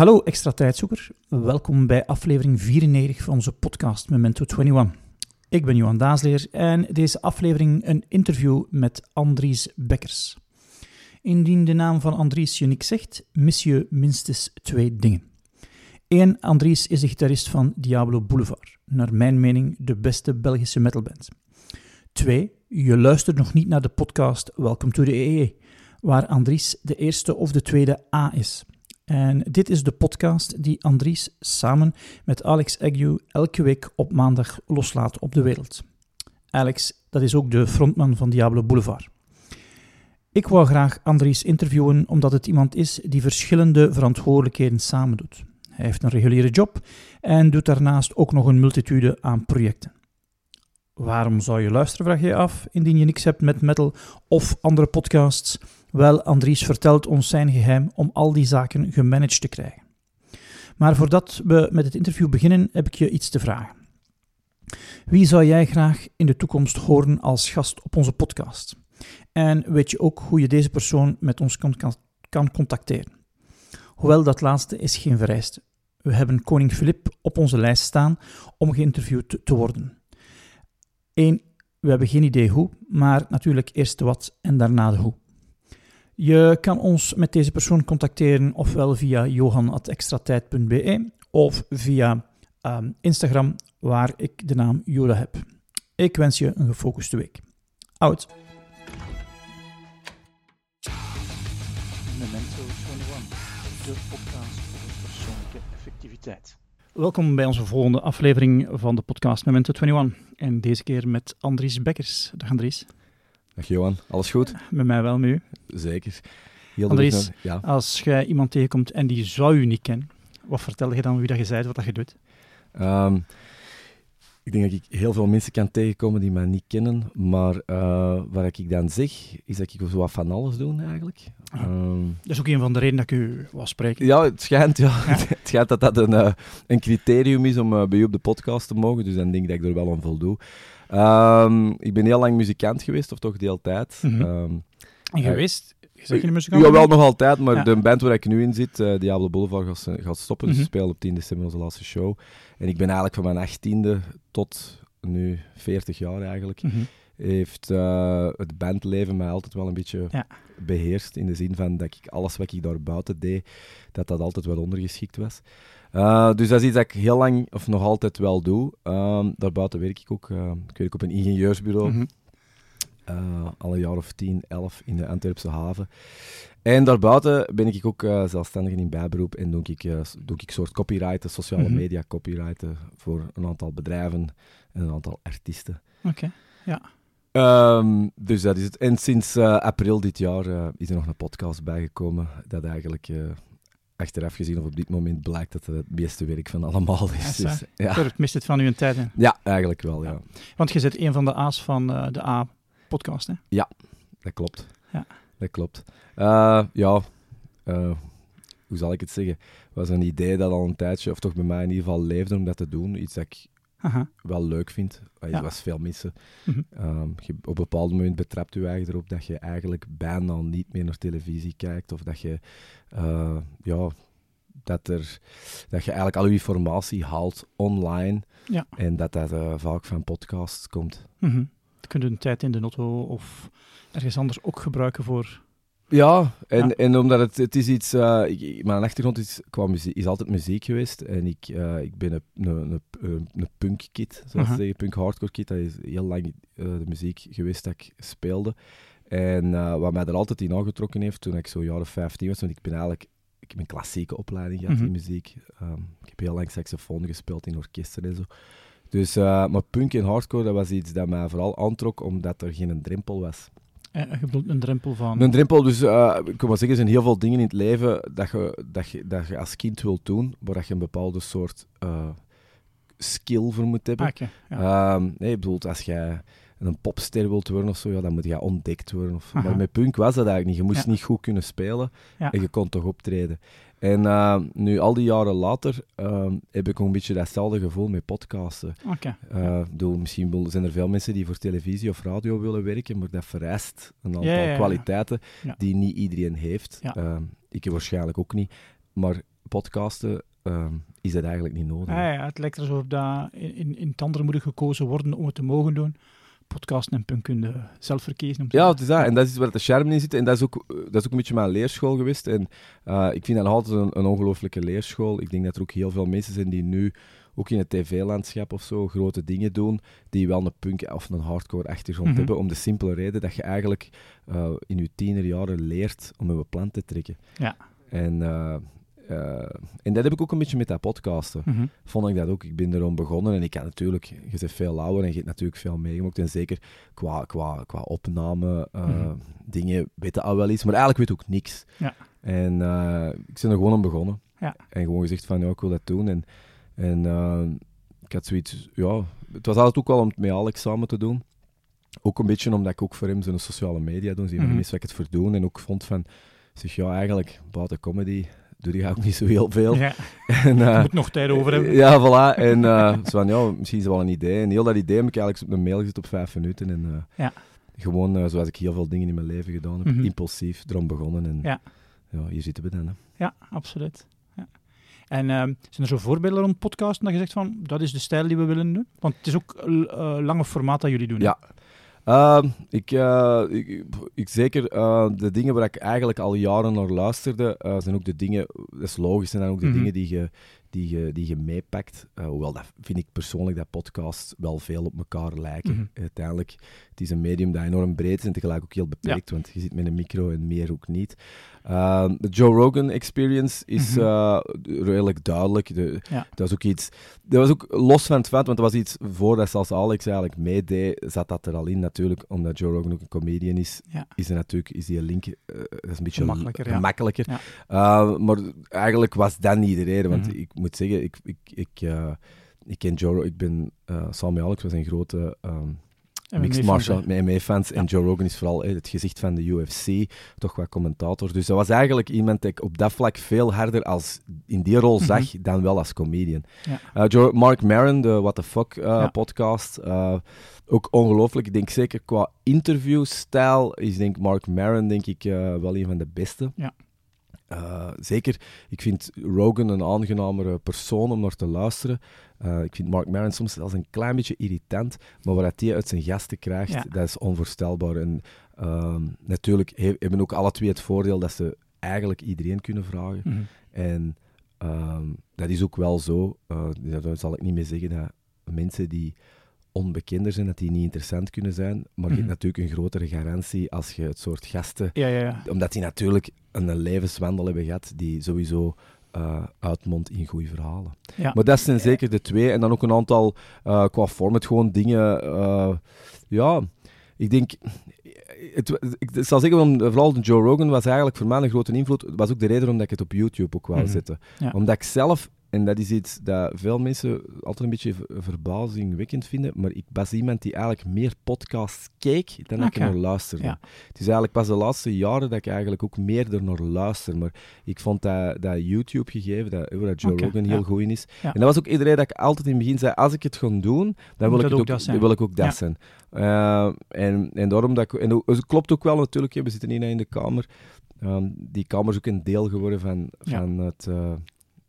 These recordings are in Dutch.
Hallo extra tijdzoeker, welkom bij aflevering 94 van onze podcast Memento 21. Ik ben Johan Daasleer en deze aflevering een interview met Andries Bekkers. Indien de naam van Andries je niks zegt, mis je minstens twee dingen. 1. Andries is de gitarist van Diablo Boulevard, naar mijn mening de beste Belgische metalband. 2. Je luistert nog niet naar de podcast Welcome to the EE, waar Andries de eerste of de tweede A is. En dit is de podcast die Andries samen met Alex Agnew elke week op maandag loslaat op de wereld. Alex, dat is ook de frontman van Diablo Boulevard. Ik wou graag Andries interviewen omdat het iemand is die verschillende verantwoordelijkheden samen doet. Hij heeft een reguliere job en doet daarnaast ook nog een multitude aan projecten. Waarom zou je luisteren, vraag je af, indien je niks hebt met metal of andere podcasts? Wel, Andries vertelt ons zijn geheim om al die zaken gemanaged te krijgen. Maar voordat we met het interview beginnen, heb ik je iets te vragen. Wie zou jij graag in de toekomst horen als gast op onze podcast? En weet je ook hoe je deze persoon met ons kan, kan, contacteren? Hoewel dat laatste is geen vereiste. We hebben koning Filip op onze lijst staan om geïnterviewd te worden. Eén, we hebben geen idee hoe, maar natuurlijk eerst de wat en daarna de hoe. Je kan ons met deze persoon contacteren ofwel via johan.extratijd.be of via um, Instagram, waar ik de naam Yoda heb. Ik wens je een gefocuste week. Out! Memento 21, de podcast over persoonlijke effectiviteit. Welkom bij onze volgende aflevering van de podcast Memento 21. En deze keer met Andries Bekkers. Dag Andries. Dag Johan, alles goed? Met mij wel, met u? Zeker. Heel Andries, ja. als je iemand tegenkomt en die zou u niet kennen, wat vertel je dan wie dat je bent, wat dat je doet? Um, ik denk dat ik heel veel mensen kan tegenkomen die mij niet kennen, maar uh, wat ik dan zeg, is dat ik zo wat van alles doe eigenlijk. Ah. Um, dat is ook een van de redenen dat ik u was spreken. Ja, het schijnt, ja. het schijnt dat dat een, uh, een criterium is om uh, bij u op de podcast te mogen, dus dan denk ik dat ik er wel aan voldoe. Um, ik ben heel lang muzikant geweest, of toch de hele tijd. Mm -hmm. um, en geweest? Zeg je muzikant? Ja, wel nog altijd, maar ja. de band waar ik nu in zit, uh, Diablo Boulevard, gaat, gaat stoppen. Mm -hmm. spelen op 10 december onze laatste show. En ik ben eigenlijk van mijn 18e tot nu 40 jaar eigenlijk, Mhm. mm -hmm. Heeft uh, het bandleven mij altijd wel een beetje ja. beheerst. In de zin van dat ik alles wat ik daar buiten deed, dat dat altijd wel ondergeschikt was. Uh, dus dat is iets dat ik heel lang, of nog altijd wel doe. Uh, daarbuiten werk ik ook. Uh, ik werk op een ingenieursbureau. Mm -hmm. al een jaar of 10, 11 in de Antwerpse haven. En daarbuiten ben ik ook uh, zelfstandig in bijberoep en doe ik, uh, doe ik soort copyrighten, sociale Mhm. mm -hmm. media copyrighten voor een aantal bedrijven en een aantal artiesten. Oké, okay. ja. Um, dus dat is het. En sinds uh, april dit jaar uh, is er nog een podcast bijgekomen dat eigenlijk uh, achteraf gezien of op dit moment blijkt dat het het beste werk van allemaal is. Ja, dus, ja. Het mist het van uw tijd. Hè? Ja, eigenlijk wel, ja. Want je zit een van de A's van de A-podcast, hè? Ja, dat klopt. Ja. Dat klopt. Ja, hoe zal ik het zeggen? Het was een idee dat al een tijdje, of toch bij mij in ieder geval leefde om dat te doen. Iets dat ik Aha. wel leuk vind. Er Ja. was veel missen. Mhm. Um, je, op een bepaald moment betrapt je eigen erop dat je eigenlijk bijna niet meer naar televisie kijkt. Of dat je, uh, ja, dat, er, dat je eigenlijk al je informatie haalt online. Ja. En dat dat uh, vaak van podcasts komt. Mhm. Dan kun je een tijd in de auto of ergens anders ook gebruiken voor... Ja, en, Ja. en omdat het, het is iets... uh, ik, mijn achtergrond is, qua muziek, is altijd muziek geweest. En ik, uh, ik ben een, een, een, een punk-kid, zoals Aha. ze zeggen. Punk-hardcore-kid. Dat is heel lang uh, de muziek geweest dat ik speelde. En uh, wat mij er altijd in aangetrokken heeft, toen ik zo jaren 15 was, want ik ben eigenlijk... Ik heb een klassieke opleiding gehad Mhm. in muziek. Um, ik heb heel lang saxofoon gespeeld in orkesten en zo. Dus, uh, maar punk en hardcore, dat was iets dat mij vooral aantrok, omdat er geen drempel was. Eh, je bedoelt een drempel van... Een drempel, dus uh, ik kan maar zeggen, er zijn heel veel dingen in het leven dat je, dat je, dat je als kind wilt doen, waar dat je een bepaalde soort uh, skill voor moet hebben. Ah, okay, ja. um, nee, ik bedoel, als jij een popster wilt worden of zo, ja, dan moet je ontdekt worden. Of, maar met punk was dat eigenlijk niet. Je moest Ja. niet goed kunnen spelen Ja. en je kon toch optreden. En uh, nu, al die jaren later, uh, heb ik ook een beetje datzelfde gevoel met podcasten. Oké. Uh, bedoel, misschien zijn er veel mensen die voor televisie of radio willen werken, maar dat vereist een aantal Ja, ja, ja. kwaliteiten die niet iedereen heeft. Uh, ik waarschijnlijk ook niet. Maar podcasten, ehm, is dat eigenlijk niet nodig. Ah, ja, het lijkt alsof dat in, in, in het andere moet gekozen worden om het te mogen doen. Podcasten en punt kun je zelf verkiezen. Om te Ja, het is dat. En dat is waar de charme in zit. En dat is ook, dat is ook een beetje mijn leerschool geweest. En eh, ik vind dat nog altijd een, een ongelooflijke leerschool. Ik denk dat er ook heel veel mensen zijn die nu, ook in het tv-landschap of zo, grote dingen doen, die wel een punk of een hardcore achtergrond Mhm. hebben. Om de simpele reden dat je eigenlijk eh, in je tienerjaren leert om een plan te trekken. Ja. En, eh, eh, en dat heb ik ook een beetje met dat podcasten Mhm. vond ik dat ook. Ik ben erom begonnen en ik kan natuurlijk, je veel ouder en je hebt natuurlijk veel meegemaakt. En zeker qua, qua, qua opname, eh, Mhm. dingen weten al wel iets, maar eigenlijk weet ik ook niks. Ja. En eh, ik ben er gewoon om begonnen. Ja. En gewoon gezegd van, ja, ik wil dat doen. En, en ik had zoiets, ja, het was altijd ook wel om het met Alex samen te doen. Ook een beetje omdat ik ook voor hem zijn sociale media doe, zie je Mhm. mensen wat ik het voor doen. En ook vond van, zeg ja, eigenlijk, buiten comedy doe je ook niet zo heel veel. Ja, En, je eh, moet nog tijd over hebben. ja, voilà. En eh, zo van, ja, misschien is het wel een idee. En heel dat idee heb ik eigenlijk op een mail gezet op vijf minuten. En eh, Ja. gewoon, zoals ik heel veel dingen in mijn leven gedaan heb, Mhm. impulsief erom begonnen. En Ja. ja, hier zitten we dan. Hè. Ja, absoluut. Ja. En ehm, zijn er zo voorbeelden rond podcasten dat je zegt van, dat is de stijl die we willen doen? Want het is ook een lange formaat dat jullie doen. hè? Ja. Ehm, ik, ik, ik zeker, eh, de dingen waar ik eigenlijk al jaren naar luisterde, eh, zijn ook de dingen, dat is logisch, zijn dan ook de Mhm. dingen die je, die je, die je meepakt. Eh, hoewel, dat vind ik persoonlijk dat podcasts wel veel op elkaar lijken. Mhm. Uiteindelijk, het is een medium dat enorm breed is en tegelijk ook heel beperkt, want je zit met een micro en meer ook niet. Ehm, de Joe Rogan Experience is Mhm. eh, redelijk duidelijk. De, Ja. Dat was ook iets... Dat was ook los van het feit, want dat was iets voordat zelfs Alex eigenlijk meedeed, zat dat er al in natuurlijk, omdat Joe Rogan ook een comedian is, Ja. is er natuurlijk is die link, eh, dat is een beetje gemakkelijker. Ja. Uh, maar eigenlijk was dat niet de reden, want Mhm. ik moet zeggen, ik, ik, ik, eh, ik ken Joe ik ben, uh, met Alex was een grote ehm, mixed martial fans, met MMA-fans. En. Joe Rogan is vooral eh, het gezicht van de UFC, toch wat commentator. Dus dat was eigenlijk iemand die ik op dat vlak veel harder als in die rol zag dan wel als comedian. Mhm. Ja. Uh, Joe, Mark Maron, de What the Fuck uh, Ja. podcast, uh, ook ongelooflijk. Ik denk zeker qua interviewstijl is denk Mark Maron denk ik wel een van de beste. Ja. Uh, zeker, ik vind Rogan een aangenamere persoon om naar te luisteren. Uh, ik vind Mark Maron soms als een klein beetje irritant, maar wat hij uit zijn gasten krijgt, Ja. dat is onvoorstelbaar. En uh, natuurlijk he hebben ook alle twee het voordeel dat ze eigenlijk iedereen kunnen vragen. Mhm. En um, dat is ook wel zo, uh, daar zal ik niet mee zeggen dat mensen die onbekender zijn, dat die niet interessant kunnen zijn. Maar je Mhm. hebt natuurlijk een grotere garantie als je het soort gasten... Ja, ja, ja. Omdat die natuurlijk een levenswandel hebben gehad die sowieso uh, uitmondt in goede verhalen. Maar dat zijn zeker de twee. En dan ook een aantal uh, qua format gewoon dingen... Uh, ja, ik denk... Het, ik zal zeggen, vooral Joe Rogan was eigenlijk voor mij een grote invloed. Was ook de reden omdat ik het op YouTube ook wou Mhm. zetten. Omdat ik zelf, en dat is iets dat veel mensen altijd een beetje ver- verbazingwekkend vinden, maar ik was iemand die eigenlijk meer podcasts keek dan dat ik er naar luisterde. Ja. Het is eigenlijk pas de laatste jaren dat ik eigenlijk ook meer er naar luister. Maar ik vond dat, dat YouTube-gegeven, dat, waar dat Joe Rogan ja. heel goed in is. Ja. En dat was ook iedereen dat ik altijd in het begin zei, als ik het ga doen, dan wil ik, het ook dat zijn. wil ik ook dat zijn. Uh, en, en daarom dat ik... En het klopt ook wel natuurlijk, we zitten hier in de kamer. Ehm, die kamer is ook een deel geworden van, van het... eh,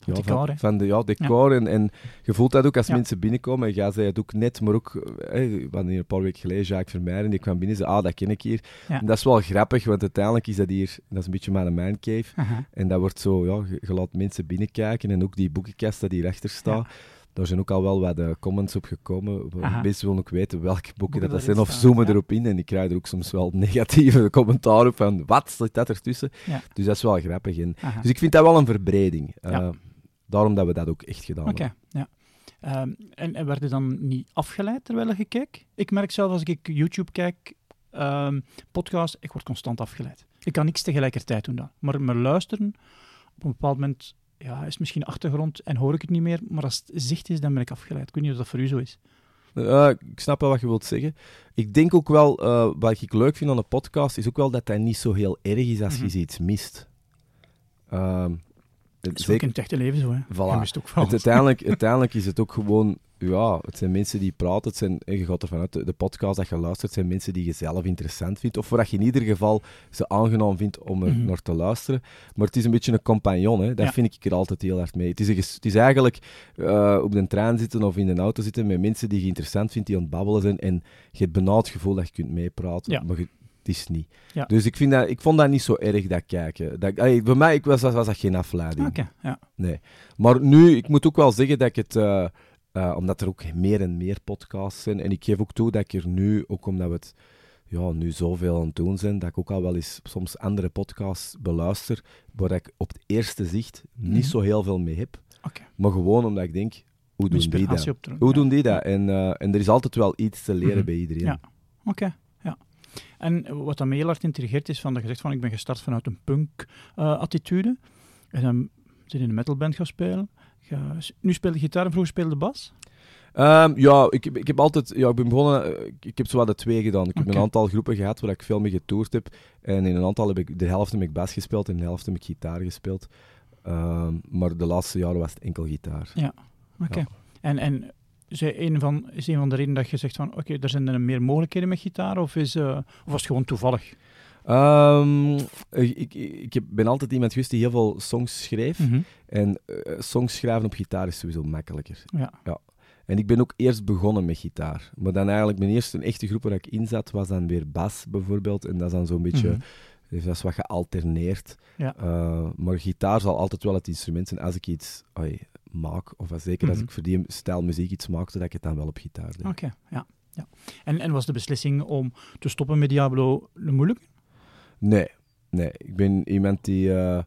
ja, decor, van, van de ja, decor. En, en je voelt dat ook als Ja. mensen binnenkomen. En jij zei het ook net, maar ook... eh, hadden hier een paar weken geleden Jacques Vermeijden, die kwam binnen en zei, ah, dat ken ik hier. En dat is wel grappig, want uiteindelijk is dat hier... Dat is een beetje mijn man cave. Aha. En dat wordt zo, ja, je, laat mensen binnenkijken. En ook die boekenkast dat hierachter staat. Daar zijn ook al wel wat eh, comments op gekomen. Aha. Mensen willen ook weten welke boeken, Boeken dat, dat zijn, of zoomen ja. erop in. En ik krijg er ook soms wel negatieve commentaren op van, wat zit dat ertussen? Ja. Dus dat is wel grappig. En, dus ik vind dat wel een verbreding. Eh, Ja. Daarom dat we dat ook echt gedaan Oké, hebben. ja. Ehm, en, en werd je dan niet afgeleid terwijl je keek? Ik merk zelf als ik YouTube kijk, ehm, podcast, ik word constant afgeleid. Ik kan niks tegelijkertijd doen dan. Maar, maar luisteren, op een bepaald moment ja, is misschien achtergrond en hoor ik het niet meer. Maar als het zicht is, dan ben ik afgeleid. Ik weet niet of dat voor u zo is. Eh, ik snap wel wat je wilt zeggen. Ik denk ook wel, eh, wat ik leuk vind aan een podcast, is ook wel dat dat niet zo heel erg is als Mhm. je iets mist. Ehm, Dat is ook in het echte leven zo, hè. Voilà. Ook Het, uiteindelijk, uiteindelijk is het ook gewoon, ja, het zijn mensen die praten. Het zijn, je gaat ervan uit, de, de podcast dat je luistert, zijn mensen die je zelf interessant vindt. Of waar je in ieder geval ze aangenaam vindt om er Mhm. naar te luisteren. Maar het is een beetje een compagnon, hè. daar Ja. vind ik er altijd heel hard mee. Het is, een het is eigenlijk eh, op de trein zitten of in de auto zitten met mensen die je interessant vindt, die aan het babbelen zijn. En je hebt het gevoel dat je kunt meepraten, Ja. maar je- het is niet. Ja. Dus ik, vind dat, ik vond dat niet zo erg, dat kijken. Dat, allee, voor mij ik was, was dat geen afleiding. Oké, ja. Nee. Maar nu, ik moet ook wel zeggen dat ik het, eh, eh, omdat er ook meer en meer podcasts zijn, en ik geef ook toe dat ik er nu, ook omdat we het ja, nu zoveel aan het doen zijn, dat ik ook al wel eens soms andere podcasts beluister, waar ik op het eerste zicht niet Mhm. zo heel veel mee heb. Maar gewoon omdat ik denk, hoe doen die dat? Hoe ja. doen die dat? En, eh, en er is altijd wel iets te leren Mhm. bij iedereen. Ja. Oké. En wat dan heel hard intrigeert is van dat je zegt van ik ben gestart vanuit een punk-attitude. en dan zit je in een metalband gaan spelen. Ga- nu speel je gitaar en vroeger speelde bas. Ehm, ja, ik, heb- ik heb altijd, ja, ik ben begonnen, eh, ik, heb zowat de twee gedaan. Ik heb Oké. een aantal groepen gehad waar ik veel mee getoerd heb. En in een aantal heb ik, de helft heb ik bas gespeeld en de helft heb ik gitaar gespeeld. Ehm, maar de laatste jaren was het enkel gitaar. Oké. Ja. En, en is, een van, is een van de redenen dat je zegt van oké, er zijn er meer mogelijkheden met gitaar of, is, eh, of was het gewoon toevallig? Ehm, ik, ik, ik ben altijd iemand geweest die heel veel songs schreef. Mhm. En eh, songs schrijven op gitaar is sowieso makkelijker. Ja. En ik ben ook eerst begonnen met gitaar. Maar dan eigenlijk, mijn eerste echte groep waar ik in zat, was dan weer bas bijvoorbeeld. En dat is dan zo'n beetje, Mhm. dus dat is wat gealterneerd. Ja. Eh, maar gitaar zal altijd wel het instrument zijn als ik iets maak. Of als, zeker als Mhm. ik voor die stijl muziek iets maakte, dat ik het dan wel op gitaar deed. Oké, ja. ja. En, en was de beslissing om te stoppen met Diablo moeilijk? Nee, nee. Ik ben iemand die... eh,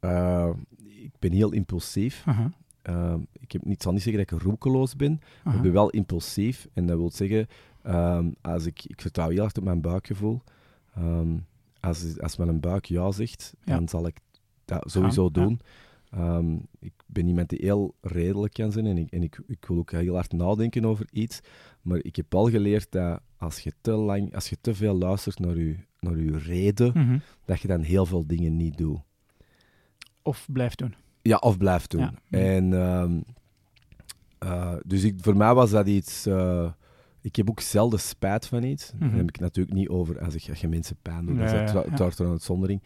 eh, ik ben heel impulsief. Aha, Eh, ik heb, niet, zal niet zeggen dat ik roekeloos ben, maar ik ben wel impulsief. En dat wil zeggen, ehm, als ik, ik vertrouw heel erg op mijn buikgevoel. Ehm, als, als mijn buik ja zegt, Ja. dan zal ik dat sowieso ja. Ehm, ik ben iemand die heel redelijk kan zijn en, ik, en ik, ik wil ook heel hard nadenken over iets. Maar ik heb wel geleerd dat als je te lang, als je te veel luistert naar je, naar je reden, Mhm. dat je dan heel veel dingen niet doet. Of blijft doen. Ja, of blijft doen. Ja. En, ehm, eh, dus ik, voor mij was dat iets... eh, ik heb ook zelden spijt van iets. Mhm. Dan heb ik natuurlijk niet over als ik als je mensen pijn doe. Dat is Ja, ja, ja. uiteraard een uitzondering.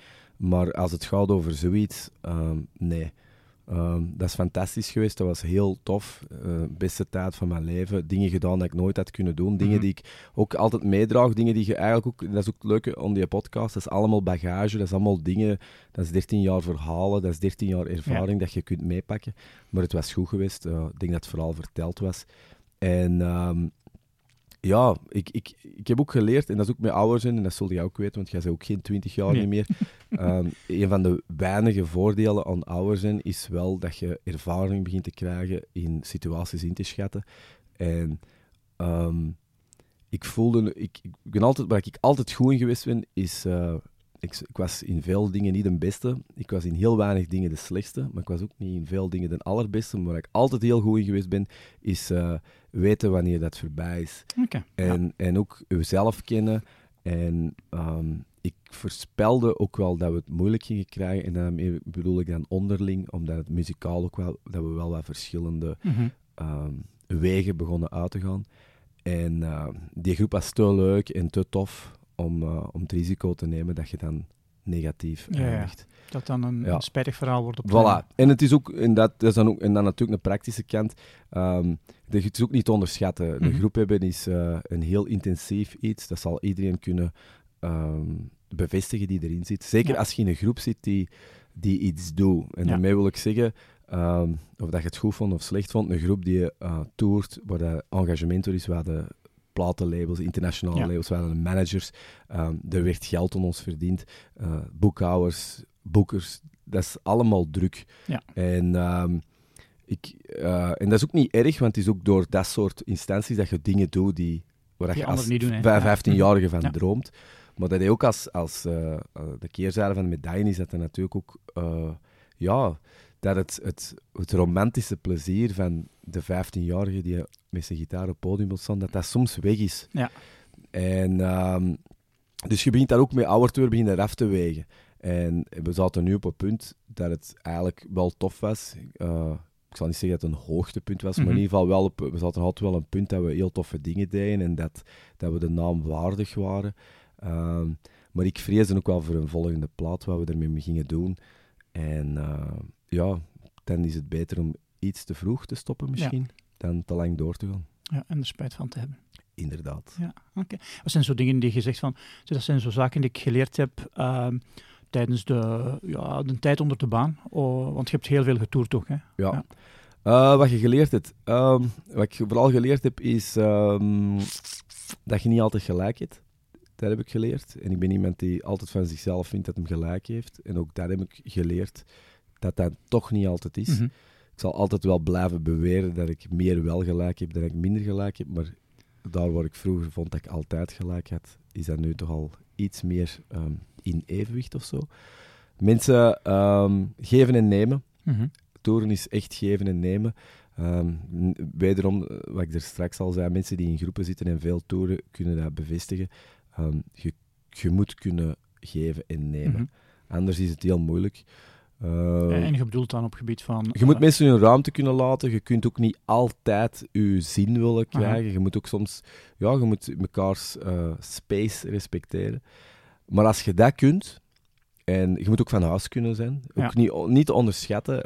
Maar als het gaat over zoiets, ehm, nee. Ehm, dat is fantastisch geweest. Dat was heel tof. Eh, beste tijd van mijn leven. Dingen gedaan dat ik nooit had kunnen doen. Dingen Mhm. die ik ook altijd meedraag. Dingen die je eigenlijk ook... Dat is ook het leuke aan die podcast. Dat is allemaal bagage. Dat is allemaal dingen... Dat is 13 jaar verhalen. Dat is 13 jaar ervaring dat je kunt meepakken. Maar het was goed geweest. Eh, ik denk dat het vooral verteld was. En... ehm, ja, ik, ik, ik heb ook geleerd, en dat is ook met ouder zijn, en dat zul je ook weten, want jij bent ook geen 20 jaar Nee. niet meer. Ehm, een van de weinige voordelen aan ouder zijn is wel dat je ervaring begint te krijgen in situaties in te schatten. En ehm, ik voelde, ik, ik ben altijd, waar ik altijd goed in geweest ben, is. eh, ik, ik was in veel dingen niet de beste. Ik was in heel weinig dingen de slechtste. Maar ik was ook niet in veel dingen de allerbeste. Maar waar ik altijd heel goed in geweest ben, is eh, weten wanneer dat voorbij is. Ja. En, en ook uzelf kennen. En ehm, ik voorspelde ook wel dat we het moeilijk gingen krijgen. En daarmee bedoel ik dan onderling, omdat het muzikaal ook wel, dat we wel wat verschillende Mhm. ehm, wegen begonnen uit te gaan. En eh, die groep was te leuk en te tof om, eh, om het risico te nemen dat je dan negatief Ja, ja. eindigt. Dat dan een, Ja. spijtig verhaal wordt op. Voilà. En het is ook, en dat, dat is dan ook, en dan natuurlijk een praktische kant. ehm, de- het is ook niet te onderschatten. Een Mhm. groep hebben is eh, een heel intensief iets. Dat zal iedereen kunnen ehm, bevestigen die erin zit. Zeker als je in een groep zit die, die iets doet. En daarmee wil ik zeggen, ehm, of dat je het goed vond of slecht vond, een groep die eh toert, waar de engagement er is, waar de platenlabels, internationale Ja. labels, waar de managers, ehm, er werd geld aan ons verdiend, eh, boekhouders, boekers, dat is allemaal druk. Ja. En, ehm, ik, eh, en dat is ook niet erg, want het is ook door dat soort instanties dat je dingen doet die, waar Die je als niet doen, hè. vijf- Ja. 15-jarige van droomt. Maar dat je ook als, als eh, de keerzijde van de medaille is, dat er natuurlijk ook, ja, dat het, het, het romantische plezier van de 15-jarige die met zijn gitaar op het podium wil staan, dat dat soms weg is. Ja. En, ehm, dus je begint daar ook met ouder begin je af te wegen. En we zaten nu op een punt dat het eigenlijk wel tof was. Uh, ik zal niet zeggen dat het een hoogtepunt was, maar in Mhm. ieder geval wel op, we zaten altijd wel een punt dat we heel toffe dingen deden en dat, dat we de naam waardig waren. Ehm, maar ik vreesde ook wel voor een volgende plaat wat we ermee gingen doen. En eh, ja, dan is het beter om iets te vroeg te stoppen misschien, dan te lang door te gaan. Ja, en er spijt van te hebben. Inderdaad. Ja, oké. Wat zijn zo dingen die je zegt van, dat zijn zo zaken die ik geleerd heb ehm, tijdens de, ja, de tijd onder de baan? Oh, want je hebt heel veel getoerd toch, hè? Ja. Ja. Eh, wat je geleerd hebt. Ehm, wat ik vooral geleerd heb, is ehm, dat je niet altijd gelijk hebt. Dat heb ik geleerd. En ik ben iemand die altijd van zichzelf vindt dat hem gelijk heeft. En ook dat heb ik geleerd, dat dat toch niet altijd is. Mhm. Ik zal altijd wel blijven beweren dat ik meer wel gelijk heb dan ik minder gelijk heb. Maar daar waar ik vroeger vond dat ik altijd gelijk had, is dat nu toch al iets meer ehm, in evenwicht of zo. Mensen ehm, geven en nemen Mhm. toeren is echt geven en nemen. N- wederom, eh, wat ik er straks al zei, mensen die in groepen zitten en veel toeren kunnen dat bevestigen. Je, je moet kunnen geven en nemen. Mhm. Anders is het heel moeilijk. Ehm, en je bedoelt dan op gebied van... je moet eh, mensen hun ruimte kunnen laten. Je kunt ook niet altijd je zin willen krijgen. Je moet ook soms, ja, je moet mekaars eh, space respecteren. Maar als je dat kunt, en je moet ook van huis kunnen zijn, Ja. ook niet, niet te onderschatten.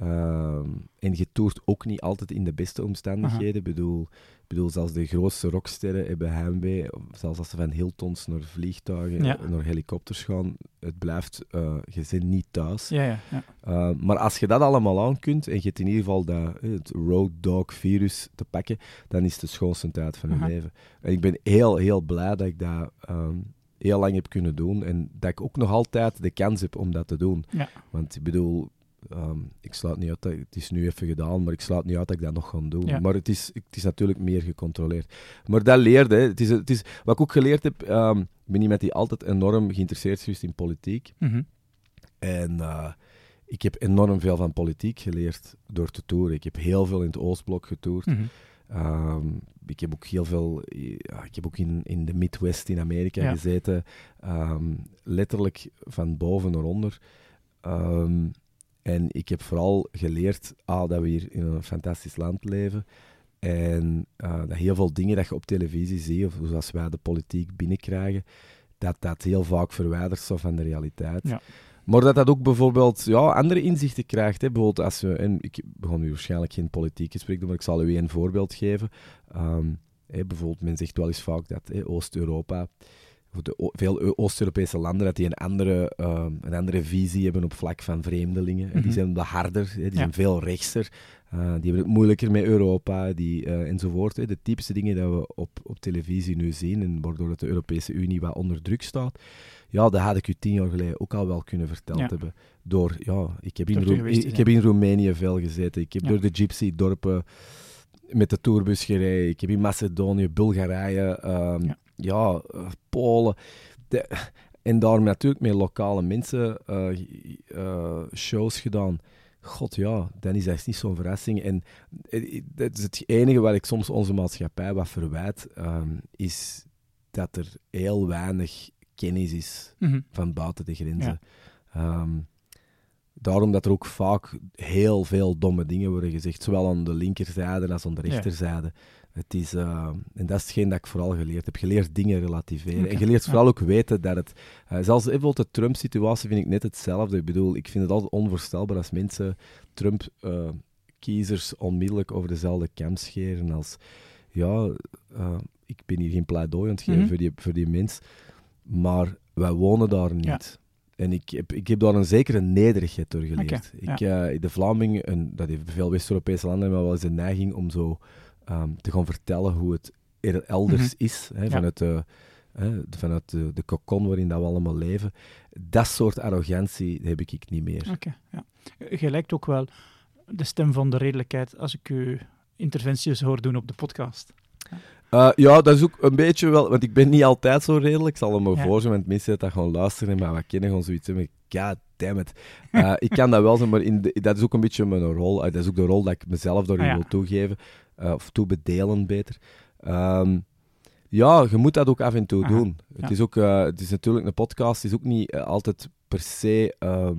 Eh, ehm, en je toert ook niet altijd in de beste omstandigheden. Ik bedoel, bedoel, zelfs de grootste rocksterren hebben heimwee. Zelfs als ze van Hiltons naar vliegtuigen, Ja. naar helikopters gaan. Het blijft, eh, je bent niet thuis. Ja, ja, ja. Uh, maar als je dat allemaal aan kunt en je hebt in ieder geval dat, het road dog virus te pakken, dan is het de schoonste tijd van je leven. En ik ben heel, heel blij dat ik dat ehm, heel lang heb kunnen doen en dat ik ook nog altijd de kans heb om dat te doen. Want ik bedoel, ehm, ik sluit niet uit, dat, het is nu even gedaan, maar ik sluit niet uit dat ik dat nog ga doen. Ja. Maar het is, het is natuurlijk meer gecontroleerd. Maar dat leerde, het is, het is, wat ik ook geleerd heb, ehm, ik ben iemand die altijd enorm geïnteresseerd is in politiek. Mhm. En eh, ik heb enorm veel van politiek geleerd door te toeren. Ik heb heel veel in het Oostblok getoerd. Mhm. Ehm, ik heb ook heel veel... Ja, ik heb ook in, in de Midwest in Amerika Ja. gezeten. Letterlijk van boven naar onder. En ik heb vooral geleerd ah, dat we hier in een fantastisch land leven. En eh, dat heel veel dingen dat je op televisie ziet, of zoals wij de politiek binnenkrijgen, dat dat heel vaak verwijderd is van de realiteit. Ja. Maar dat dat ook bijvoorbeeld ja, andere inzichten krijgt. Hè. Bijvoorbeeld als we, en ik begon nu waarschijnlijk geen politiek gesprek doen, maar ik zal u een voorbeeld geven. Ehm, hè, bijvoorbeeld, men zegt wel eens vaak dat Oost-Europa, of de, veel Oost-Europese landen, dat die een andere, ehm, een andere visie hebben op vlak van vreemdelingen. Hè. Mhm. Die zijn wat harder, die Ja. zijn veel rechtser. Eh, die hebben het moeilijker met Europa, die, eh, enzovoort. Hè. De typische dingen die we op, op televisie nu zien, en waardoor dat de Europese Unie wat onder druk staat, ja, dat had ik u tien jaar geleden ook al wel kunnen verteld Ja. hebben. Door, ja, ik heb, in, Door ik heb in Roemenië veel gezeten. Ik heb Ja. door de gypsy-dorpen met de tourbus gereden. Ik heb in Macedonië, Bulgarije, ehm, Ja. ja, eh, Polen. De- en daar natuurlijk met lokale mensen eh, shows gedaan. God ja, dan is dat niet zo'n verrassing. En dat is het enige waar ik soms onze maatschappij wat verwijt, ehm, is dat er heel weinig kennis is Mhm. van buiten de grenzen. Ehm, daarom dat er ook vaak heel veel domme dingen worden gezegd, zowel aan de linkerzijde als aan de Ja. rechterzijde. Het is, eh, en dat is hetgeen dat ik vooral geleerd heb. Geleerd dingen relativeren. En geleerd ja. vooral ook weten dat het... eh, zelfs bijvoorbeeld de Trump-situatie vind ik net hetzelfde. Ik bedoel, ik vind het altijd onvoorstelbaar als mensen Trump-kiezers onmiddellijk over dezelfde kam scheren als... Ja, eh, ik ben hier geen pleidooi aan het geven Mhm. voor, die, voor die mens, maar wij wonen daar niet. Ja. En ik heb, ik heb daar een zekere nederigheid door geleerd. Ik, eh, de Vlamingen, en dat heeft veel West-Europese landen, hebben wel eens de neiging om zo ehm, te gaan vertellen hoe het er elders Mhm. is, hè, Ja. vanuit, de, hè, vanuit de, de cocon waarin dat we allemaal leven. Dat soort arrogantie heb ik, ik niet meer. Oké, ja. Je lijkt ook wel de stem van de redelijkheid als ik u interventies hoor doen op de podcast. Eh, ja, dat is ook een beetje wel, want ik ben niet altijd zo redelijk. Ik zal hem maar Ja. voor zijn, want mensen dat gaan luisteren en maar wat kennen gewoon zoiets hebben. God damn it. Eh, ik kan dat wel zijn, maar in de- dat is ook een beetje mijn rol. Eh, dat is ook de rol dat ik mezelf daarin Ah, ja. wil toegeven, of toebedelen beter. Ehm, Ja, je moet dat ook af en toe Aha, doen. ja. Het, is ook, het is natuurlijk een podcast, is ook niet altijd per se. ehm,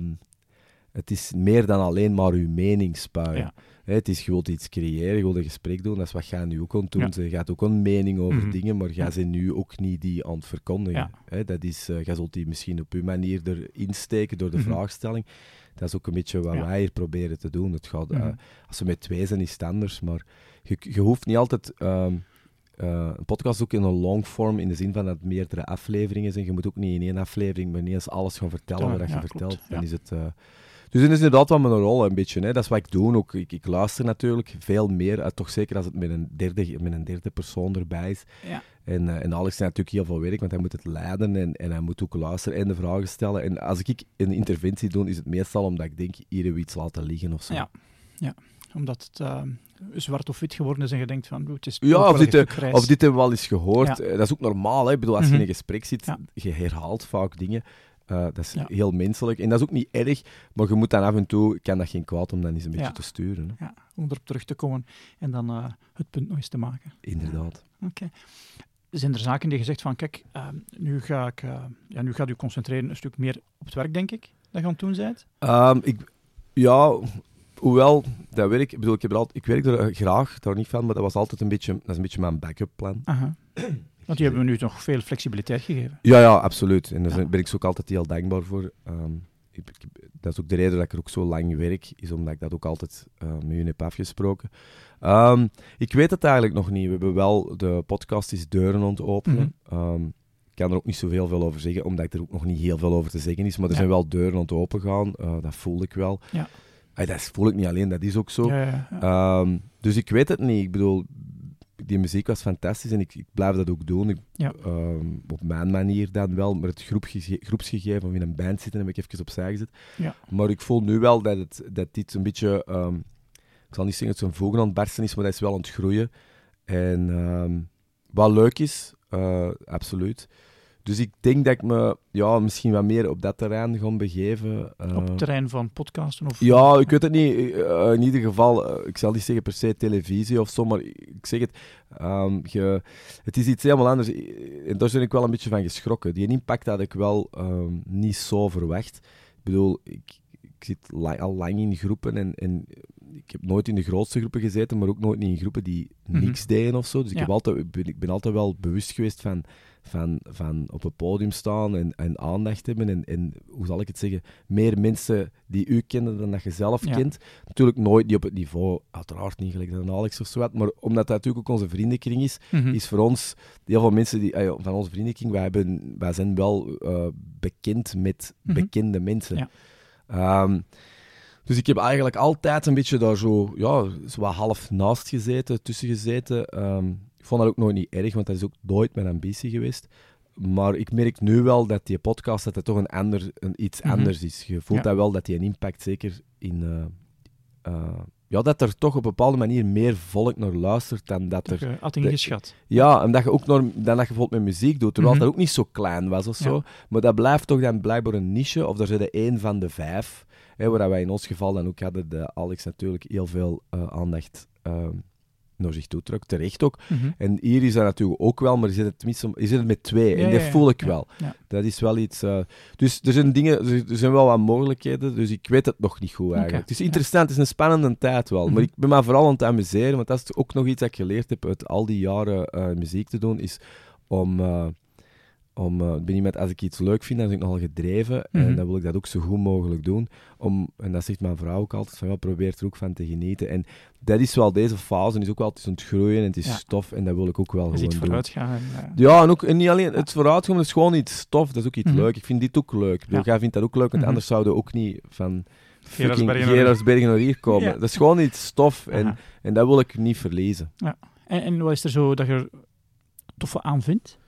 het is meer dan alleen maar uw mening spuien. Hè, het is, je wilt iets creëren, je wilt een gesprek doen, dat is wat jij nu ook aan het doen. Ja. Je gaat ook een mening over Mhm. dingen, maar Ja. bent nu ook niet die aan het verkondigen. Ja. Hè, dat is, eh, jij zult die misschien op uw manier erin steken door de Mhm. vraagstelling. Dat is ook een beetje wat Ja. wij hier proberen te doen. Het gaat, eh, Mhm. als we met twee zijn, is het anders, maar je, je hoeft niet altijd... ehm, eh, een podcast ook in een longform, in de zin van dat het meerdere afleveringen zijn. Je moet ook niet in één aflevering maar ineens alles gaan vertellen Ja, wat je ja, vertelt. klopt, Dan is het... dus dat is inderdaad wel mijn rol een beetje. Hè. Dat is wat ik doe. Ook, ik, ik luister natuurlijk veel meer, eh, toch zeker als het met een derde, met een derde persoon erbij is. Ja. En, eh, en Alex heeft natuurlijk heel veel werk, want hij moet het leiden en, en hij moet ook luisteren en de vragen stellen. En als ik een interventie doe, is het meestal omdat ik denk, hier hebben we iets laten liggen of zo. Ja. Omdat het eh, zwart of wit geworden is en je denkt van, "Oeh, het is Ja, of dit, echt ook grijs." Of dit hebben we wel eens gehoord. Ja. Eh, Dat is ook normaal. Hè? Ik bedoel, als je Mhm. in een gesprek zit, Ja. je herhaalt vaak dingen. Eh, dat is Ja. heel menselijk. En dat is ook niet erg, maar je moet dan af en toe, kan dat geen kwaad om dan eens een beetje Ja. te sturen. Hè? Ja, om erop terug te komen en dan eh, het punt nog eens te maken. Inderdaad. Oké. Zijn er zaken die je zegt van, kijk, eh, nu, ga ik, eh, ja, nu gaat u concentreren een stuk meer op het werk, denk ik, dat je aan het doen bent? Ehm, ik, ja, hoewel dat werk, ik bedoel, ik, heb er altijd, ik werk er graag, daar niet van, maar dat was altijd een beetje, dat is een beetje mijn backup plan. Aha. Want die hebben we nu nog veel flexibiliteit gegeven. Ja, ja, absoluut. En daar Ja. ben ik zo ook altijd heel dankbaar voor. Ehm, ik, ik- dat is ook de reden dat ik er ook zo lang werk, is omdat ik dat ook altijd eh, met jullie heb afgesproken. Ehm, ik weet het eigenlijk nog niet. We hebben wel de podcast is deuren het openen. Ehm, ik kan er ook niet zoveel veel over zeggen, omdat er ook nog niet heel veel over te zeggen is. Maar er Ja. zijn wel deuren aan het opengaan. Eh, dat voel ik wel. Ja. Dat voel ik niet alleen, dat is ook zo. Ja. Ehm, dus ik weet het niet. Ik bedoel, die muziek was fantastisch en ik, ik blijf dat ook doen. Ik, Ja. ehm, op mijn manier dan wel, maar het groepsgege- groepsgegeven of in een band zitten heb ik even opzij gezet. Ja. Maar ik voel nu wel dat, het, dat dit een beetje, ehm, ik zal niet zeggen dat het zo'n vogel aan het barsten is, maar dat is wel aan het groeien. En ehm, wat leuk is, eh, absoluut. Dus ik denk dat ik me ja, misschien wat meer op dat terrein ga begeven. eh. op het terrein van podcasten? Of... Ja, ik weet het niet. Eh, in ieder geval, eh, ik zal niet zeggen per se televisie of zo, maar ik zeg het, ehm, het is iets helemaal anders. En daar ben ik wel een beetje van geschrokken. Die impact had ik wel ehm, niet zo verwacht. Ik bedoel, ik, ik zit al lang in groepen en, en ik heb nooit in de grootste groepen gezeten, maar ook nooit in groepen die Mhm. niks deden of zo. Dus ik, heb altijd, ben, ik ben altijd wel bewust geweest van, van, van op een podium staan en, en aandacht hebben. En, en hoe zal ik het zeggen? Meer mensen die u kennen dan dat je zelf Ja. kent. Natuurlijk nooit niet op het niveau, uiteraard niet gelijk dan Alex of zo wat, maar omdat dat natuurlijk ook onze vriendenkring is, Mhm. is voor ons, heel veel mensen die, ja, van onze vriendenkring, wij, hebben, wij zijn wel eh, bekend met Mhm. bekende mensen. Ja. Ehm, dus ik heb eigenlijk altijd een beetje daar zo, ja, zo wat half naast gezeten, tussen gezeten. Ehm, ik vond dat ook nooit niet erg, want dat is ook nooit mijn ambitie geweest. Maar ik merk nu wel dat die podcast dat het toch een ander, een, iets Mhm. anders is. Je voelt Ja. dat wel dat die een impact zeker in. eh, eh, ja, dat er toch op een bepaalde manier meer volk naar luistert dan dat Dat er. je had ingeschat. Ja, en dat je ook naar, dan dat je bijvoorbeeld met muziek doet, terwijl Mhm. dat ook niet zo klein was of zo. Maar dat blijft toch dan blijkbaar een niche, of zit er één van de vijf. Hè, waar wij in ons geval dan ook hadden, de Alex natuurlijk heel veel eh, aandacht eh, naar zich toe trok. Terecht ook. Mhm. En hier is dat natuurlijk ook wel, maar je zit het, tenminste, je zit het met twee. Ja, en dat ja, voel ik Ja, wel. Dat is wel iets. eh, dus er zijn dingen, er, zijn wel wat mogelijkheden, dus ik weet het nog niet goed eigenlijk. Het is interessant, het is een spannende tijd wel. Mhm. Maar ik ben me vooral aan het amuseren, want dat is ook nog iets dat ik geleerd heb uit al die jaren eh, muziek te doen, is om. eh, om, ik ben iemand, als ik iets leuk vind, dan ben ik nogal gedreven. Mhm. En dan wil ik dat ook zo goed mogelijk doen. Om, en dat zegt mijn vrouw ook altijd, van ja, probeer er ook van te genieten. En dat is wel deze fase, is ook wel, het is aan het groeien en het is Ja. stof. En dat wil ik ook wel Je gewoon doen. vooruit gaan. en, eh, Ja, en, ook, en niet alleen het vooruitgaan, is gewoon iets stof, dat is ook iets Mhm. leuk. Ik vind dit ook leuk. Ik bedoel, Ja. Jij vindt dat ook leuk, want Mhm. anders zouden we ook niet van fucking Gerardsbergen naar- hier komen. Ja. Dat is gewoon iets stof en, aha. en dat wil ik niet verliezen. En, en wat is er zo dat je er toffe aan vindt?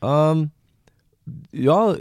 Ehm, ja,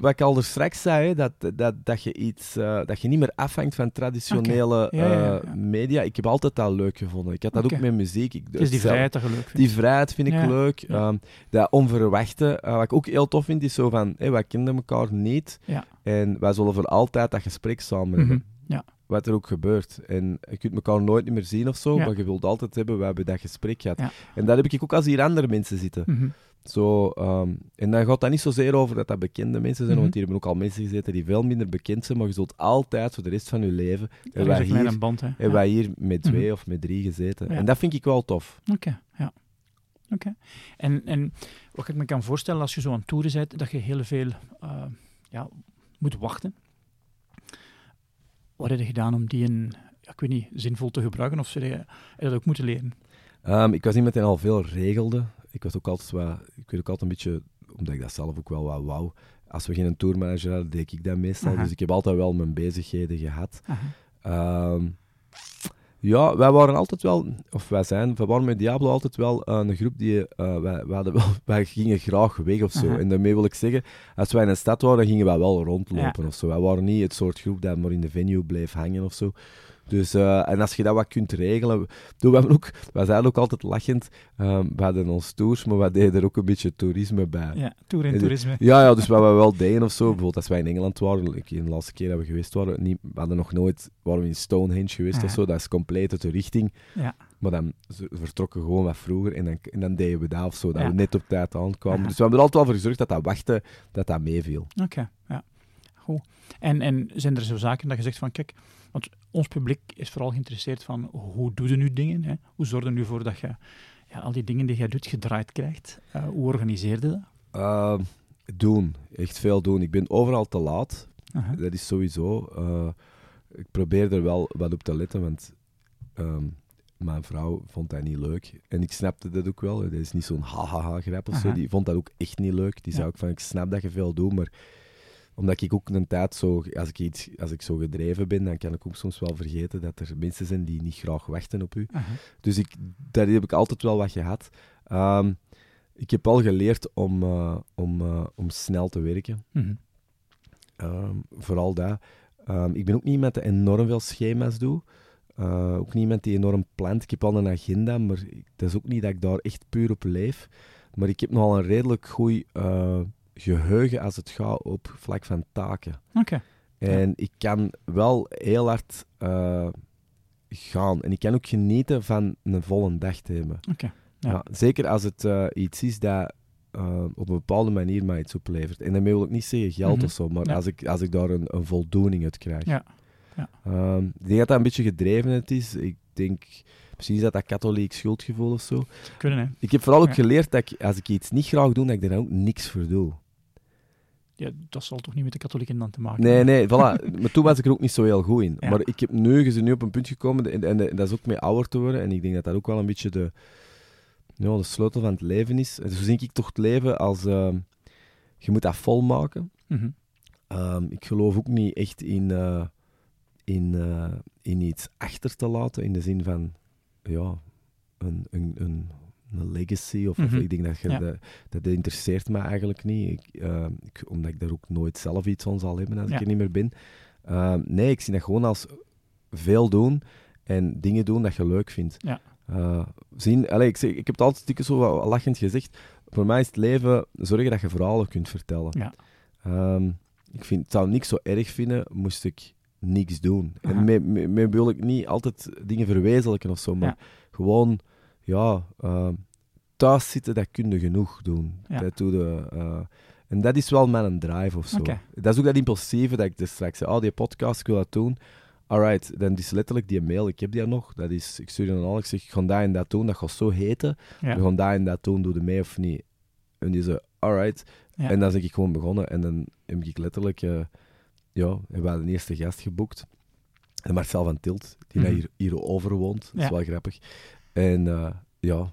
wat ik al er straks zei, dat, dat, dat, je iets, eh, dat je niet meer afhangt van traditionele Oké. Ja, ja, ja, eh, media. Ik heb altijd dat leuk gevonden. Ik had dat ook met muziek. Ik, is die zelf- vrijheid dat leuk. Die vrijheid vind ik leuk. Ehm, dat onverwachte, eh, wat ik ook heel tof vind, is zo van, hé, wij kenden elkaar niet. En wij zullen voor altijd dat gesprek samen Mhm. hebben. Ja. wat er ook gebeurt. En je kunt elkaar nooit meer zien of zo, maar je wilt altijd hebben, we hebben dat gesprek gehad. En dat heb ik ook als hier andere mensen zitten. Mhm. Zo, ehm, en dan gaat dat niet zozeer over dat dat bekende mensen zijn, Mhm. want hier hebben ook al mensen gezeten die veel minder bekend zijn, maar je zult altijd voor de rest van je leven, is wij een hier, band, hè. hebben Ja. wij hier met twee Mhm. of met drie gezeten. Ja. En dat vind ik wel tof. Oké, ja. Oké. En, en wat ik me kan voorstellen als je zo aan toeren bent, dat je heel veel eh, ja, moet wachten. Wat heb je gedaan om die een, ja, ik weet niet, zinvol te gebruiken? Of heb je dat ook moeten leren? Ehm, ik was iemand die al veel regelde. Ik was ook altijd wat, ik weet ook altijd een beetje, omdat ik dat zelf ook wel wat wou. Als we geen tourmanager hadden, deed ik dat meestal. Aha. Dus ik heb altijd wel mijn bezigheden gehad. Ehm, ja, wij waren altijd wel, of wij zijn, wij waren met Diablo altijd wel eh, een groep die, eh, wij, wij, hadden wel, wij gingen graag weg of zo. Aha. En daarmee wil ik zeggen, als wij in een stad waren, dan gingen wij wel rondlopen Ja. of zo. Wij waren niet het soort groep dat maar in de venue bleef hangen of zo. Dus, eh, en als je dat wat kunt regelen... Toen, we ook, wij zeiden ook altijd lachend, ehm, we hadden ons tours, maar wij deden er ook een beetje toerisme bij. Ja, tour en toerisme. Ja, ja, dus wat we wel deden of zo, bijvoorbeeld als wij in Engeland waren, de laatste keer dat we geweest waren, niet, we hadden nog nooit, waren we in Stonehenge geweest Ja. of zo, dat is compleet uit de richting. Ja. Maar dan vertrokken we gewoon wat vroeger en dan, en dan deden we dat of zo, dat Ja. we net op tijd aankwamen. Dus we hebben er altijd wel voor gezorgd dat dat wachten, dat dat meeviel. Oké, ja. Goed. En, en zijn er zo zaken dat je zegt van, kijk, want ons publiek is vooral geïnteresseerd van, hoe doe je nu dingen? Hè? Hoe zorg je nu voor dat je ja, al die dingen die jij doet gedraaid krijgt? Eh, hoe organiseer je dat? Ehm, doen, echt veel doen. Ik ben overal te laat, dat is sowieso. eh, ik probeer er wel wat op te letten, want ehm, mijn vrouw vond dat niet leuk. En ik snapte dat ook wel. Dat is niet zo'n ha-ha-ha-grap of zo. Die vond dat ook echt niet leuk. Die Ja. zei ook van, ik snap dat je veel doet, maar omdat ik ook een tijd zo, als ik, iets, als ik zo gedreven ben, dan kan ik ook soms wel vergeten dat er mensen zijn die niet graag wachten op u. Dus ik, daar heb ik altijd wel wat gehad. Ehm, ik heb al geleerd om, eh, om, eh, om snel te werken. Mhm. Ehm, vooral dat. Ehm, ik ben ook niet iemand die enorm veel schema's doe. Eh, ook niet iemand die enorm plant. Ik heb al een agenda, maar dat is ook niet dat ik daar echt puur op leef. Maar ik heb nogal een redelijk goed geheugen als het gaat op vlak van taken. Oké. En ik kan wel heel hard eh, gaan. En ik kan ook genieten van een volle dag te hebben. Oké. Ja. Ja. zeker als het eh, iets is dat eh, op een bepaalde manier mij iets oplevert. En daarmee wil ik niet zeggen geld Mhm. of zo, maar Ja. als, ik, als ik daar een, een voldoening uit krijg. Ja. Ja. Ehm, ik denk dat dat een beetje gedrevenheid is. Ik denk, misschien is dat dat katholiek schuldgevoel of zo. Kunnen, hè? Ik heb vooral ook geleerd dat ik, als ik iets niet graag doe, dat ik er dan ook niks voor doe. Ja, dat zal toch niet met de katholieken dan te maken Nee, hebben? nee, voilà. maar toen was ik er ook niet zo heel goed in. Ja. Maar ik heb nu, nu op een punt gekomen, en, en, en dat is ook mee ouder te worden. En ik denk dat dat ook wel een beetje de, ja, de sleutel van het leven is. En zo zie ik toch het leven als, ehm, je moet dat volmaken. Mhm. Ehm, ik geloof ook niet echt in, eh, in, eh, in iets achter te laten, in de zin van, ja, een, een, een, een legacy. Of, of Mhm. ik denk dat, je, Ja. dat, dat interesseert me eigenlijk niet. Ik, ehm, ik, omdat ik daar ook nooit zelf iets van zal hebben als Ja. ik er niet meer ben. Ehm, nee, ik zie dat gewoon als veel doen en dingen doen dat je leuk vindt. Ja. Eh, zien, allee, ik, zeg, ik heb het altijd stiekem zo lachend gezegd. Voor mij is het leven zorgen dat je verhalen kunt vertellen. Ehm, ik vind, het zou niks zo erg vinden, moest ik niks doen. Aha. En mee, mee, mee wil ik niet altijd dingen verwezenlijken of zo, maar gewoon, ja, ehm, thuis zitten, dat kun je genoeg doen. Ja. Dat doe je, eh, en dat is wel mijn drive of zo. Dat is ook dat impulsieve dat ik dus straks zei, oh, die podcast, ik wil dat doen. Alright, dan is letterlijk die mail, ik heb die nog, dat is, ik stuur je dan al, ik zeg, ik ga dat en dat doen, dat gaat zo heten. Ja. We gaan dat en dat doen, doe je mee of niet? En die zei, alright. Ja. En dan ben ik gewoon begonnen en dan heb ik letterlijk, eh, ja, we hadden een eerste gast geboekt. En Marcel van Tilt, die daar hier, hierover woont. Dat is Ja. wel grappig. En eh, ja,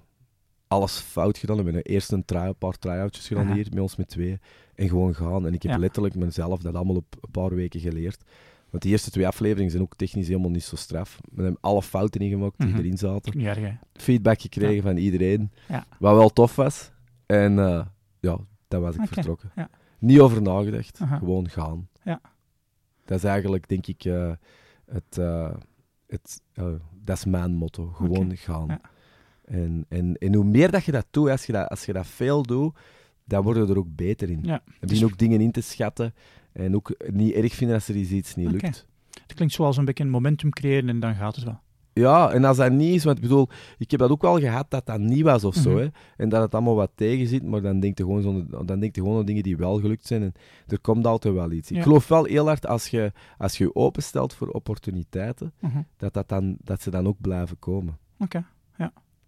alles fout gedaan. We hebben eerst een, try, een paar try-outjes gedaan Aha. hier, met ons met twee. En gewoon gaan. En ik heb Ja. letterlijk mezelf dat allemaal op een paar weken geleerd. Want die eerste twee afleveringen zijn ook technisch helemaal niet zo straf. We hebben alle fouten ingemaakt die Mhm. erin zaten. Niet erg, hè? Feedback gekregen Ja. van iedereen. Ja. Wat wel tof was. En eh, ja, dan was ik vertrokken. ja. Niet over nagedacht. Aha. Gewoon gaan. Ja. Dat is eigenlijk, denk ik, eh, het, het, eh, dat is mijn motto. Gewoon gaan. ja. En, en, en hoe meer dat je dat doet, als je dat, als je dat veel doet, dan word je er ook beter in. Ja. En begin ook dingen in te schatten. En ook niet erg vinden als er iets, niet lukt. Het klinkt zoals een beetje een momentum creëren en dan gaat het wel. Ja, en als dat niet is, want ik bedoel, ik heb dat ook wel gehad dat dat niet was of zo, Mhm. hè, en dat het allemaal wat tegen zit, maar dan denk je gewoon, zo, dan denk je gewoon aan dingen die wel gelukt zijn en er komt altijd wel iets. Ik Ja. geloof wel heel hard als je als je, openstelt voor opportuniteiten, Mhm. dat, dat, dan, dat ze dan ook blijven komen. Oké.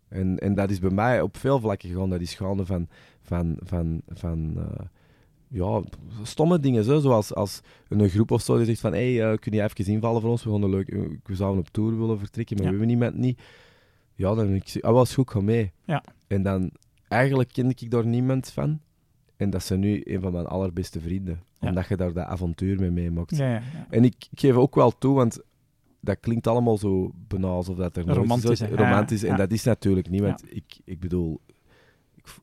En, en dat is bij mij op veel vlakken gewoon, dat is gaande van, van, van, van eh, ja, stomme dingen, zo, zoals als een groep of zo die zegt van, hé, hey, eh, kun je even invallen voor ons, we, gaan leuk, we zouden op tour willen vertrekken, maar Ja. we hebben niemand niet. Ja, dan ik, ah, is goed, ga mee. Ja. En dan, eigenlijk ken ik daar niemand van. En dat zijn nu een van mijn allerbeste vrienden. Ja. Omdat je daar dat avontuur mee meemaakt. Ja. En ik, ik geef ook wel toe, want dat klinkt allemaal zo banaal, alsof dat er Romantisch, hè? romantisch. En dat is natuurlijk niet, want ik, ik bedoel,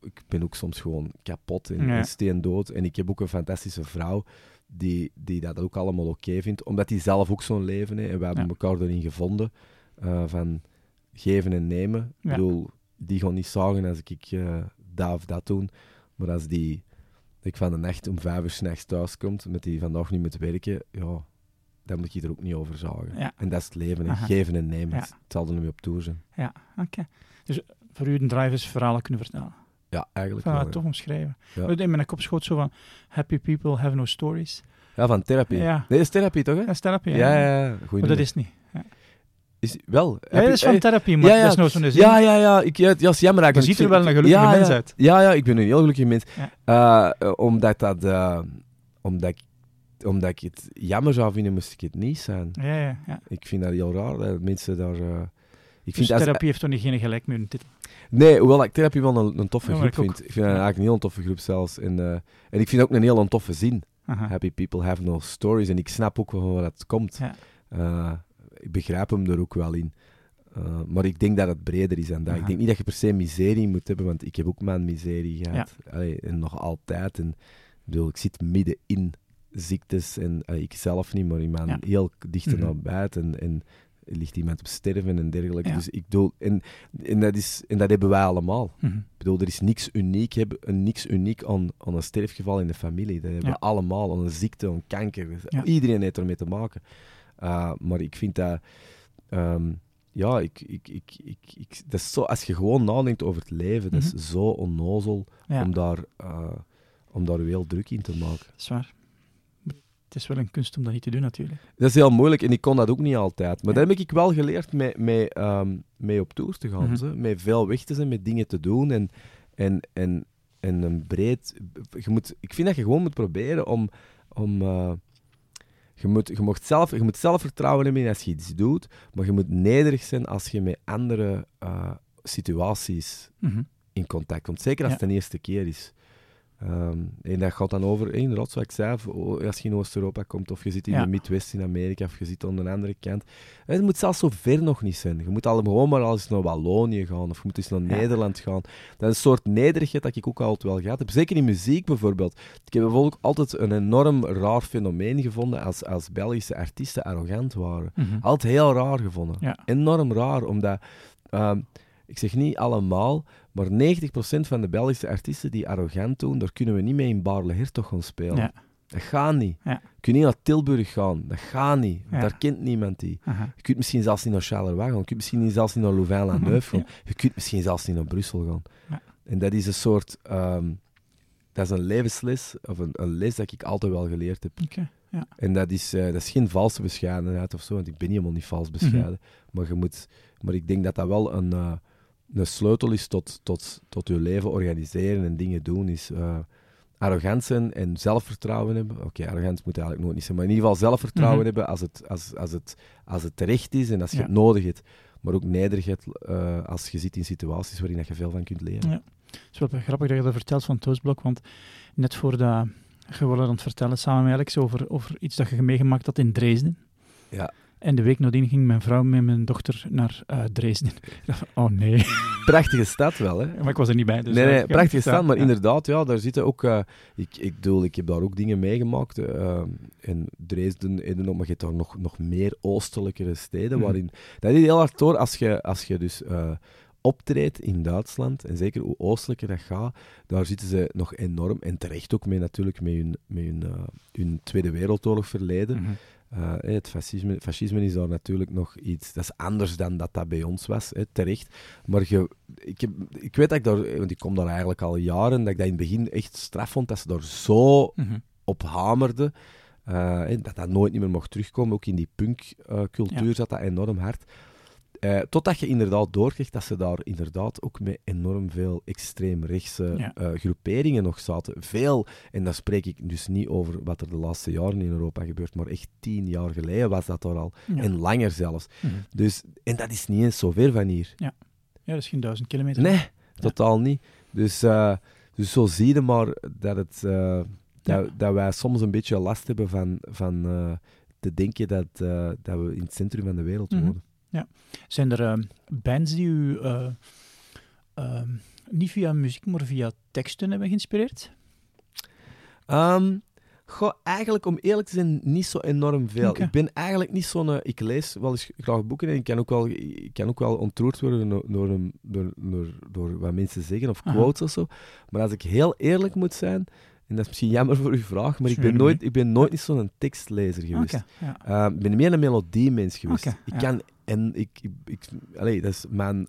ik, ben ook soms gewoon kapot en, Ja. en steendood. En ik heb ook een fantastische vrouw die, die dat ook allemaal oké vindt, omdat die zelf ook zo'n leven heeft. En we hebben elkaar erin gevonden, eh, van geven en nemen. Ik bedoel, die gaan niet zagen als ik eh, dat of dat doen, maar als die ik van de nacht om vijf uur s'nachts thuis komt, met die vandaag niet moet werken, ja, dan moet je er ook niet over zagen. Ja. En dat is het leven. Aha. geven en nemen. Ja. Het zal er nu op tour zijn. Ja, oké. Dus voor u een drivers verhalen kunnen vertellen. Ja, eigenlijk Van wel. ja. toch omschrijven. Ja. In mijn kop schoot zo van Happy people have no stories. Ja, van therapie. Ja. Nee, dat is therapie toch? Hè? Dat is therapie. Ja, ja, ja. Goeie Maar dat is niet. Is, wel. ja dat is van hey, therapie, maar ja, ja. dat is nou zo'n zin. ja, ja, ja. Ik, ja, ja, jammer Je ziet er wel een gelukkige ja, mens uit. Ja, ja, ik ben een heel gelukkig mens. Eh, eh, omdat, dat, eh, omdat, ik, omdat ik het jammer zou vinden moest ik het niet zijn. Ja, ja, ja. Ik vind dat heel raar dat mensen daar... eh, ik Dus vind als- therapie heeft toch niet geen gelijk met een titel. Nee, hoewel ik therapie wel een, een toffe Ja, groep ik vind. Ik vind Ja. eigenlijk een heel toffe groep zelfs. En, eh, en ik vind ook een heel toffe zin. Aha. Happy people have no stories. En ik snap ook van waar dat komt. Ja. Eh, ik begrijp hem er ook wel in. Eh, maar ik denk dat het breder is dan dat. Aha. Ik denk niet dat je per se miserie moet hebben, want ik heb ook mijn miserie gehad. Allee, en nog altijd. En, ik bedoel, ik zit midden in ziektes. En ik zelf niet, maar iemand Ja. heel dicht Mhm. nabij. En, en ligt iemand op sterven en dergelijke. Ja. Dus ik bedoel, en, en, dat is, en dat hebben wij allemaal. Mhm. Ik bedoel, er is niks uniek, hebben, een- niks uniek aan, aan een sterfgeval in de familie. Dat hebben Ja. we allemaal, aan een ziekte, aan kanker. Ja. Iedereen heeft ermee te maken. Uh, maar ik vind dat... ehm, ja, ik, ik, ik, ik, ik, dat is zo, als je gewoon nadenkt over het leven, dat Mhm. is zo onnozel om, daar, uh, om daar heel druk in te maken. dat is waar. Het is wel een kunst om dat niet te doen, natuurlijk. Dat is heel moeilijk en ik kon dat ook niet altijd. Maar Ja. dat heb ik wel geleerd mee, mee, ehm, mee op tour te gaan. Zo. Met veel weg te zijn, met dingen te doen. En, en, en, en een breed... Je moet, ik vind dat je gewoon moet proberen om... om eh, je, moet, je, mocht zelf, je moet zelfvertrouwen hebben als je iets doet, maar je moet nederig zijn als je met andere eh, situaties Mhm. in contact komt. Zeker als Ja. het de eerste keer is. Ehm, en dat gaat dan over, inderdaad, zoals ik zei, o- als je in Oost-Europa komt, of je zit in Ja. de Midwest in Amerika, of je zit aan de andere kant. Het moet zelfs zo ver nog niet zijn. Je moet al gewoon maar al eens naar Wallonië gaan, of je moet eens naar Ja. Nederland gaan. Dat is een soort nederigheid dat ik ook altijd wel gehad heb. Zeker in muziek bijvoorbeeld. Ik heb bijvoorbeeld altijd een enorm raar fenomeen gevonden als, als Belgische artiesten arrogant waren. Mhm. Altijd heel raar gevonden. Ja. Enorm raar, omdat... ehm, ik zeg niet allemaal, maar 90% van de Belgische artiesten die arrogant doen, daar kunnen we niet mee in Baarle Hertog gaan spelen. Ja. Dat gaat niet. Ja. Je kunt niet naar Tilburg gaan. Dat gaat niet. Ja. Daar kent niemand die. Je kunt misschien zelfs niet naar Charleroi gaan. Je kunt misschien zelfs niet naar Louvain-la-Neuve Mhm, gaan. Je kunt misschien zelfs niet naar Brussel gaan. Ja. En dat is een soort... ehm, dat is een levensles, of een, een les dat ik altijd wel geleerd heb. Ja. En dat is, eh, dat is geen valse bescheidenheid of zo, want ik ben helemaal niet vals bescheiden. Maar, je moet, maar ik denk dat dat wel een, eh, een sleutel is tot, tot, tot je leven organiseren en dingen doen. Is eh, arrogant zijn en zelfvertrouwen hebben. Oké, arrogant moet eigenlijk nooit niet zijn, maar in ieder geval zelfvertrouwen Mhm. hebben als het, als, als, het, als het terecht is en als je Ja. het nodig hebt. Maar ook nederigheid eh, als je zit in situaties waarin dat je veel van kunt leren. Ja. Het is wel grappig dat je dat vertelt van Toastblok, want net voordat je wilde aan het vertellen samen met Alex over, over iets dat je meegemaakt had in Dresden. Ja. En de week nadien ging mijn vrouw met mijn dochter naar eh, Dresden. Oh nee. Prachtige stad wel, hè? Maar ik was er niet bij. Dus nee, eh, nee, ik- prachtige stad, maar ja. inderdaad, ja, daar zitten ook... eh, ik, ik, bedoel, ik heb daar ook dingen meegemaakt. eh, in Dresden, Edinburgh, maar je hebt daar nog, nog meer oostelijkere steden, Mhm. waarin... Dat is heel hard door, als je, als je dus eh, optreedt in Duitsland, en zeker hoe oostelijker dat gaat, daar zitten ze nog enorm, en terecht ook mee natuurlijk, met hun, met hun, eh, hun Tweede Wereldoorlog verleden. Mhm. Uh, het fascisme, fascisme is daar natuurlijk nog iets, dat is anders dan dat dat bij ons was, hè, terecht. Maar je, ik, heb, ik weet dat ik daar, want ik kom daar eigenlijk al jaren, dat ik dat in het begin echt straf vond, dat ze daar zo Mhm. op hamerden, uh, hè, dat dat nooit meer mocht terugkomen. Ook in die punkcultuur Ja. zat dat enorm hard. Eh, totdat je inderdaad doorkreeg dat ze daar inderdaad ook met enorm veel extreemrechtse Ja. eh, groeperingen nog zaten. Veel, en dan spreek ik dus niet over wat er de laatste jaren in Europa gebeurt, maar echt tien jaar geleden was dat daar al. Ja. En langer zelfs. Mhm. Dus, en dat is niet eens zo ver van hier. ja, dat is geen duizend kilometer. Nee, totaal niet. Dus, eh, dus zo zie je maar dat, het, dat, Ja. dat wij soms een beetje last hebben van, van te denken dat, dat we in het centrum van de wereld Mhm. Zijn er ehm, bands die u eh, ehm, niet via muziek, maar via teksten hebben geïnspireerd? Goh, eigenlijk om eerlijk te zijn, niet zo enorm veel. Ik ben eigenlijk niet zo'n... eh, ik lees wel eens graag boeken en ik kan ook wel, ik kan ook wel ontroerd worden door, door, door, door, door wat mensen zeggen of quotes of zo. Maar als ik heel eerlijk moet zijn, en dat is misschien jammer voor uw vraag, maar ik ben nooit, ik ben nooit niet zo'n tekstlezer geweest. Ja. Ik ben meer een melodiemens geweest. Ik ja. kan... En ik... ik, ik allee, dat is mijn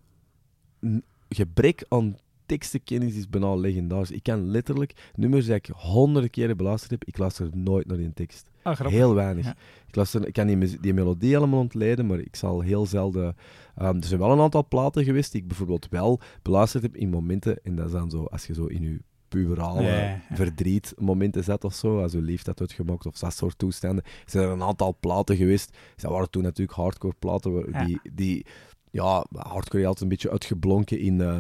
gebrek aan tekstenkennis is bijna legendarisch. Ik kan letterlijk nummers die ik honderden keren beluisterd heb, ik luister nooit naar die tekst. Ah. Heel weinig. Ja. Ik, luister, ik kan die, melodie helemaal ontleden, maar ik zal heel zelden... ehm, er zijn wel een aantal platen geweest die ik bijvoorbeeld wel beluisterd heb in momenten, en dat is dan zo, als je zo in je puberale ja. verdriet momenten zet of zo, als je lief dat uitgemokt of dat soort toestanden, zijn er een aantal platen geweest. Dat waren toen natuurlijk hardcore platen, Ja. die, die ja, hardcore altijd een beetje uitgeblonken in eh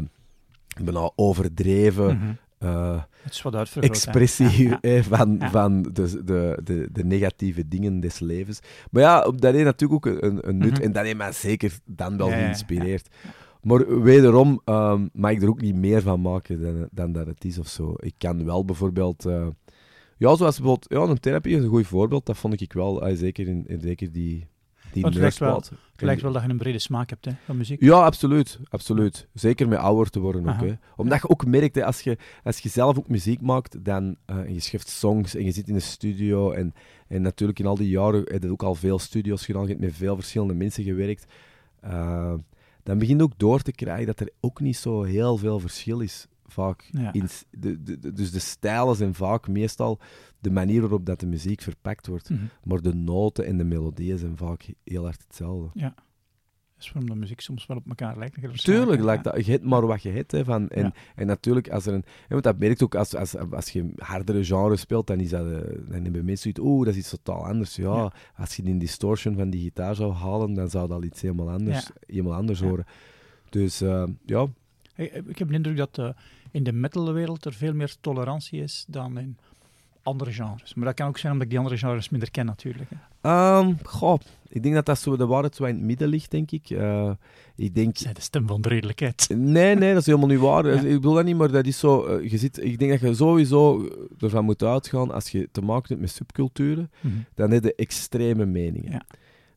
bijna overdreven Mhm. eh, Het is wat uitvergroot. hè. expressie Ja, ja. eh, van, Ja. van de, de, de, de negatieve dingen des levens. Maar ja, op- dat heeft natuurlijk ook een, een nut Mhm. en dat heeft mij zeker dan wel geïnspireerd. Maar wederom ehm, mag ik er ook niet meer van maken dan, dan dat het is of zo. Ik kan wel bijvoorbeeld... eh, ja, zoals bijvoorbeeld... Ja, een therapie is een goed voorbeeld. Dat vond ik wel. eh, zeker in, in zeker die... Die Want het lijkt wel- nerdplaat. Het lijkt wel dat je een brede smaak hebt hè, van muziek. Ja, absoluut. absoluut. Zeker met ouder te worden ook. Hè. Omdat je ook merkt, hè, als, je, als je zelf ook muziek maakt, dan, eh, en je schrijft songs en je zit in een studio en, en natuurlijk in al die jaren heb je ook al veel studio's gedaan, je hebt met veel verschillende mensen gewerkt, eh, dan begin je ook door te krijgen dat er ook niet zo heel veel verschil is. Vaak Ja. in, de, dus de stijlen zijn vaak meestal de manier waarop dat de muziek verpakt wordt. Mhm. Maar de noten en de melodieën zijn vaak heel hard hetzelfde. Dat is waarom de muziek soms wel op elkaar lijkt. Tuurlijk, lijkt dat, je hebt maar wat je hebt. Hè, van, en, Ja. en natuurlijk, als er een, hè, want dat merkt ook als, als, als je hardere genre speelt, dan, is dat, eh, dan hebben mensen zoiets, oeh, dat is iets totaal anders. Ja, Ja. als je die distortion van die gitaar zou halen, dan zou dat iets helemaal anders, helemaal anders horen. Dus eh, ja, Ik, ik heb de indruk dat eh, in de metalwereld er veel meer tolerantie is dan in andere genres. Maar dat kan ook zijn omdat ik die andere genres minder ken natuurlijk. hè. Ehm, goh, ik denk dat dat zo de waarheid zo in het midden ligt, denk ik. Eh, ik denk, Zij de stem van de redelijkheid. Nee, nee, dat is helemaal niet waar. Ja. Ik bedoel dat niet, maar dat is zo... eh, je zit, ik denk dat je sowieso ervan moet uitgaan, als je te maken hebt met subculturen, Mhm. dan heb je extreme meningen. Ja.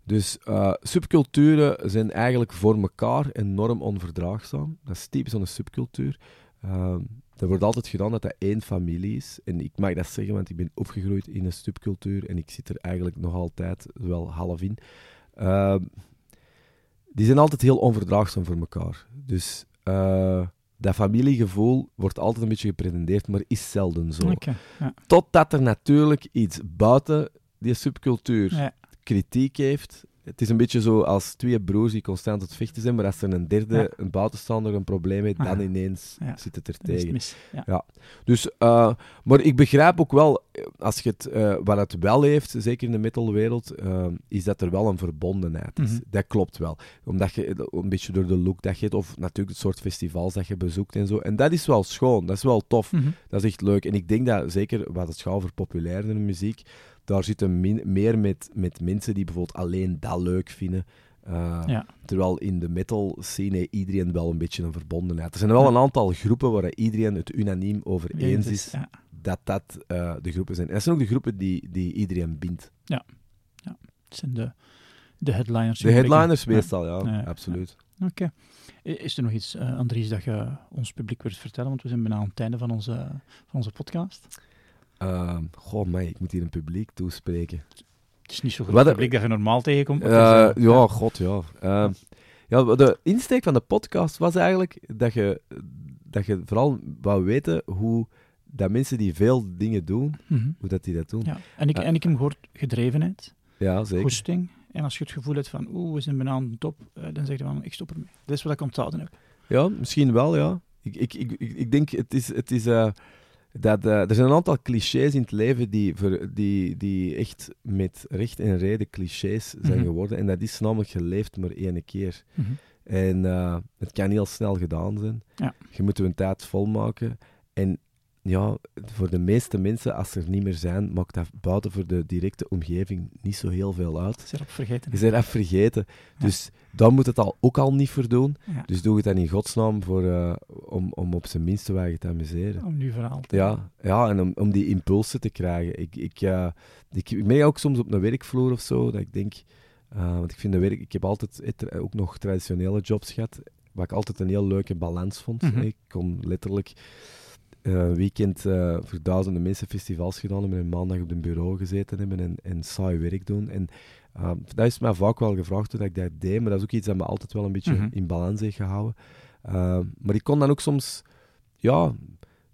Dus eh, subculturen zijn eigenlijk voor elkaar enorm onverdraagzaam. Dat is typisch van een subcultuur. Er wordt altijd gedaan dat dat één familie is. En ik mag dat zeggen, want ik ben opgegroeid in een subcultuur en ik zit er eigenlijk nog altijd wel half in. Ehm, die zijn altijd heel onverdraagzaam voor elkaar. Dus eh, dat familiegevoel wordt altijd een beetje gepretendeerd, maar is zelden zo. Ja. Totdat er natuurlijk iets buiten die subcultuur Ja. kritiek heeft. Het is een beetje zo als twee broers die constant het vechten zijn, maar als er een derde, Ja. een buitenstaander, een probleem heeft, dan Ah. ineens Ja. zit het er het tegen. Ja. Dus, eh, maar ik begrijp ook wel, eh, als je het, eh, wat het wel heeft, zeker in de metalwereld, is dat er wel een verbondenheid is. Mhm. Dat klopt wel. Omdat je, een beetje door de look dat je hebt, of natuurlijk het soort festivals dat je bezoekt en zo. En dat is wel schoon, dat is wel tof. Mhm. Dat is echt leuk. En ik denk dat zeker wat het gaat over populaire muziek, daar zitten min- meer met, met mensen die bijvoorbeeld alleen dat leuk vinden. Uh, Ja. Terwijl in de metal scene iedereen wel een beetje een verbondenheid. Er zijn wel Ja. een aantal groepen waar iedereen het unaniem over Ja, eens is Ja. dat dat uh, de groepen zijn. En dat zijn ook de groepen die, die iedereen bindt. Het zijn de, de headliners. De headliners Ja. meestal, ja, Ja, ja. absoluut. Oké. Is er nog iets, eh, Andries, dat je ons publiek wilt vertellen? Want we zijn bijna aan het einde van onze, van onze podcast. Uh, goh, mij, ik moet hier een publiek toespreken. Het is niet zo goed Wat- publiek dat je normaal tegenkomt. Eh, eh, ja, god, ja. Ehm, ja. De insteek van de podcast was eigenlijk dat je, dat je vooral wou weten hoe dat mensen die veel dingen doen, mhm. hoe dat die dat doen. ja. en, ik, Eh. en ik heb gehoord gedrevenheid, Ja, zeker. goesting. En als je het gevoel hebt van, oeh, we zijn bijna aan de top, dan zeg je van, ik stop ermee. Dat is wat ik onthouden heb. Ja, misschien wel, ja. Ik, ik, ik, ik, ik denk, het is... Het is dat, eh, er zijn een aantal clichés in het leven die, voor, die, die echt met recht en reden clichés zijn Mhm. geworden. En dat is namelijk geleefd maar één keer. Mhm. En eh, het kan heel snel gedaan zijn. Ja. Je moet een tijd volmaken. En ja, voor de meeste mensen, als ze er niet meer zijn, maakt dat buiten voor de directe omgeving niet zo heel veel uit. Is erop vergeten. Je bent dat vergeten. Ja. Dus daar moet het al ook al niet voor doen. Ja. Dus doe het dan in godsnaam voor, eh, om, om op zijn minste te amuseren. Om nu verhaal te Ja, ja en om, om die impulsen te krijgen. Ik, ik, eh, ik, ik merk ook soms op een werkvloer of zo, dat ik denk... eh, want ik vind de werk... Ik heb altijd eh, ook nog traditionele jobs gehad, wat ik altijd een heel leuke balans vond. Mhm. Ik kon letterlijk een weekend voor duizenden mensen festivals gedaan hebben en maandag op een bureau gezeten hebben en, en saai werk doen. En eh, dat is mij vaak wel gevraagd dat ik dat deed, maar dat is ook iets dat me altijd wel een beetje Mhm. in balans heeft gehouden. Eh, maar ik kon dan ook soms... Ja,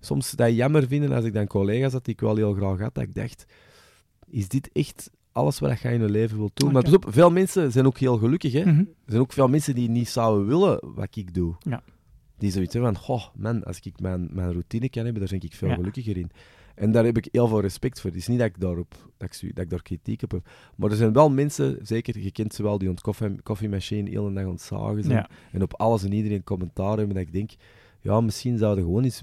soms dat jammer vinden als ik dan collega's had die ik wel heel graag had, dat ik dacht, is dit echt alles wat je in je leven wilt doen? Maar pas op, veel mensen zijn ook heel gelukkig. Hè? Mhm. Er zijn ook veel mensen die niet zouden willen wat ik doe. Ja. Die zoiets hebben van, goh, man, als ik mijn, mijn routine kan hebben, daar ben ik veel Ja. gelukkiger in. En daar heb ik heel veel respect voor. Het is niet dat ik, daarop, dat, ik, dat ik daar kritiek op heb. Maar er zijn wel mensen, zeker, je kent ze wel, die aan koffiemachine heel dag aan het zagen zijn. Ja. En op alles en iedereen commentaar hebben. Dat ik denk, ja, misschien zouden gewoon eens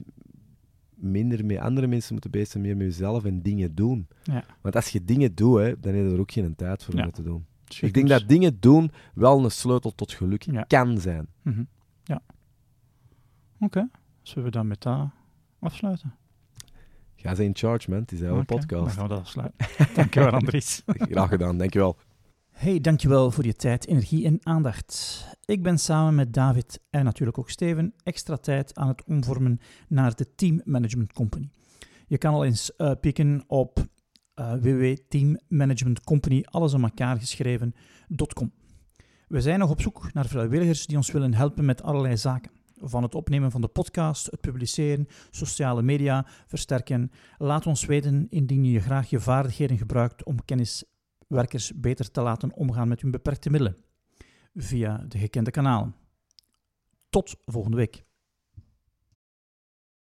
minder met andere mensen moeten bezig zijn, meer met jezelf en dingen doen. Ja. Want als je dingen doet, hè, dan heb je er ook geen tijd voor om Ja. dat te doen. Ik denk dat dingen doen wel een sleutel tot geluk kan zijn. Mhm. Ja. Oké, zullen we dan met dat afsluiten? Ga ze in charge, man. Het is jouw Oké, Dan podcast. gaan we dat afsluiten. Dankjewel, Andries. Graag gedaan, dankjewel. Hey, dankjewel voor je tijd, energie en aandacht. Ik ben samen met David en natuurlijk ook Steven extra tijd aan het omvormen naar de Team Management Company. Je kan al eens eh, pikken op uh, www.teammanagementcompany, alles aan elkaar geschreven.com. We zijn nog op zoek naar vrijwilligers die ons willen helpen met allerlei zaken. Van het opnemen van de podcast, het publiceren, sociale media versterken. Laat ons weten indien je graag je vaardigheden gebruikt om kenniswerkers beter te laten omgaan met hun beperkte middelen. Via de gekende kanalen. Tot volgende week.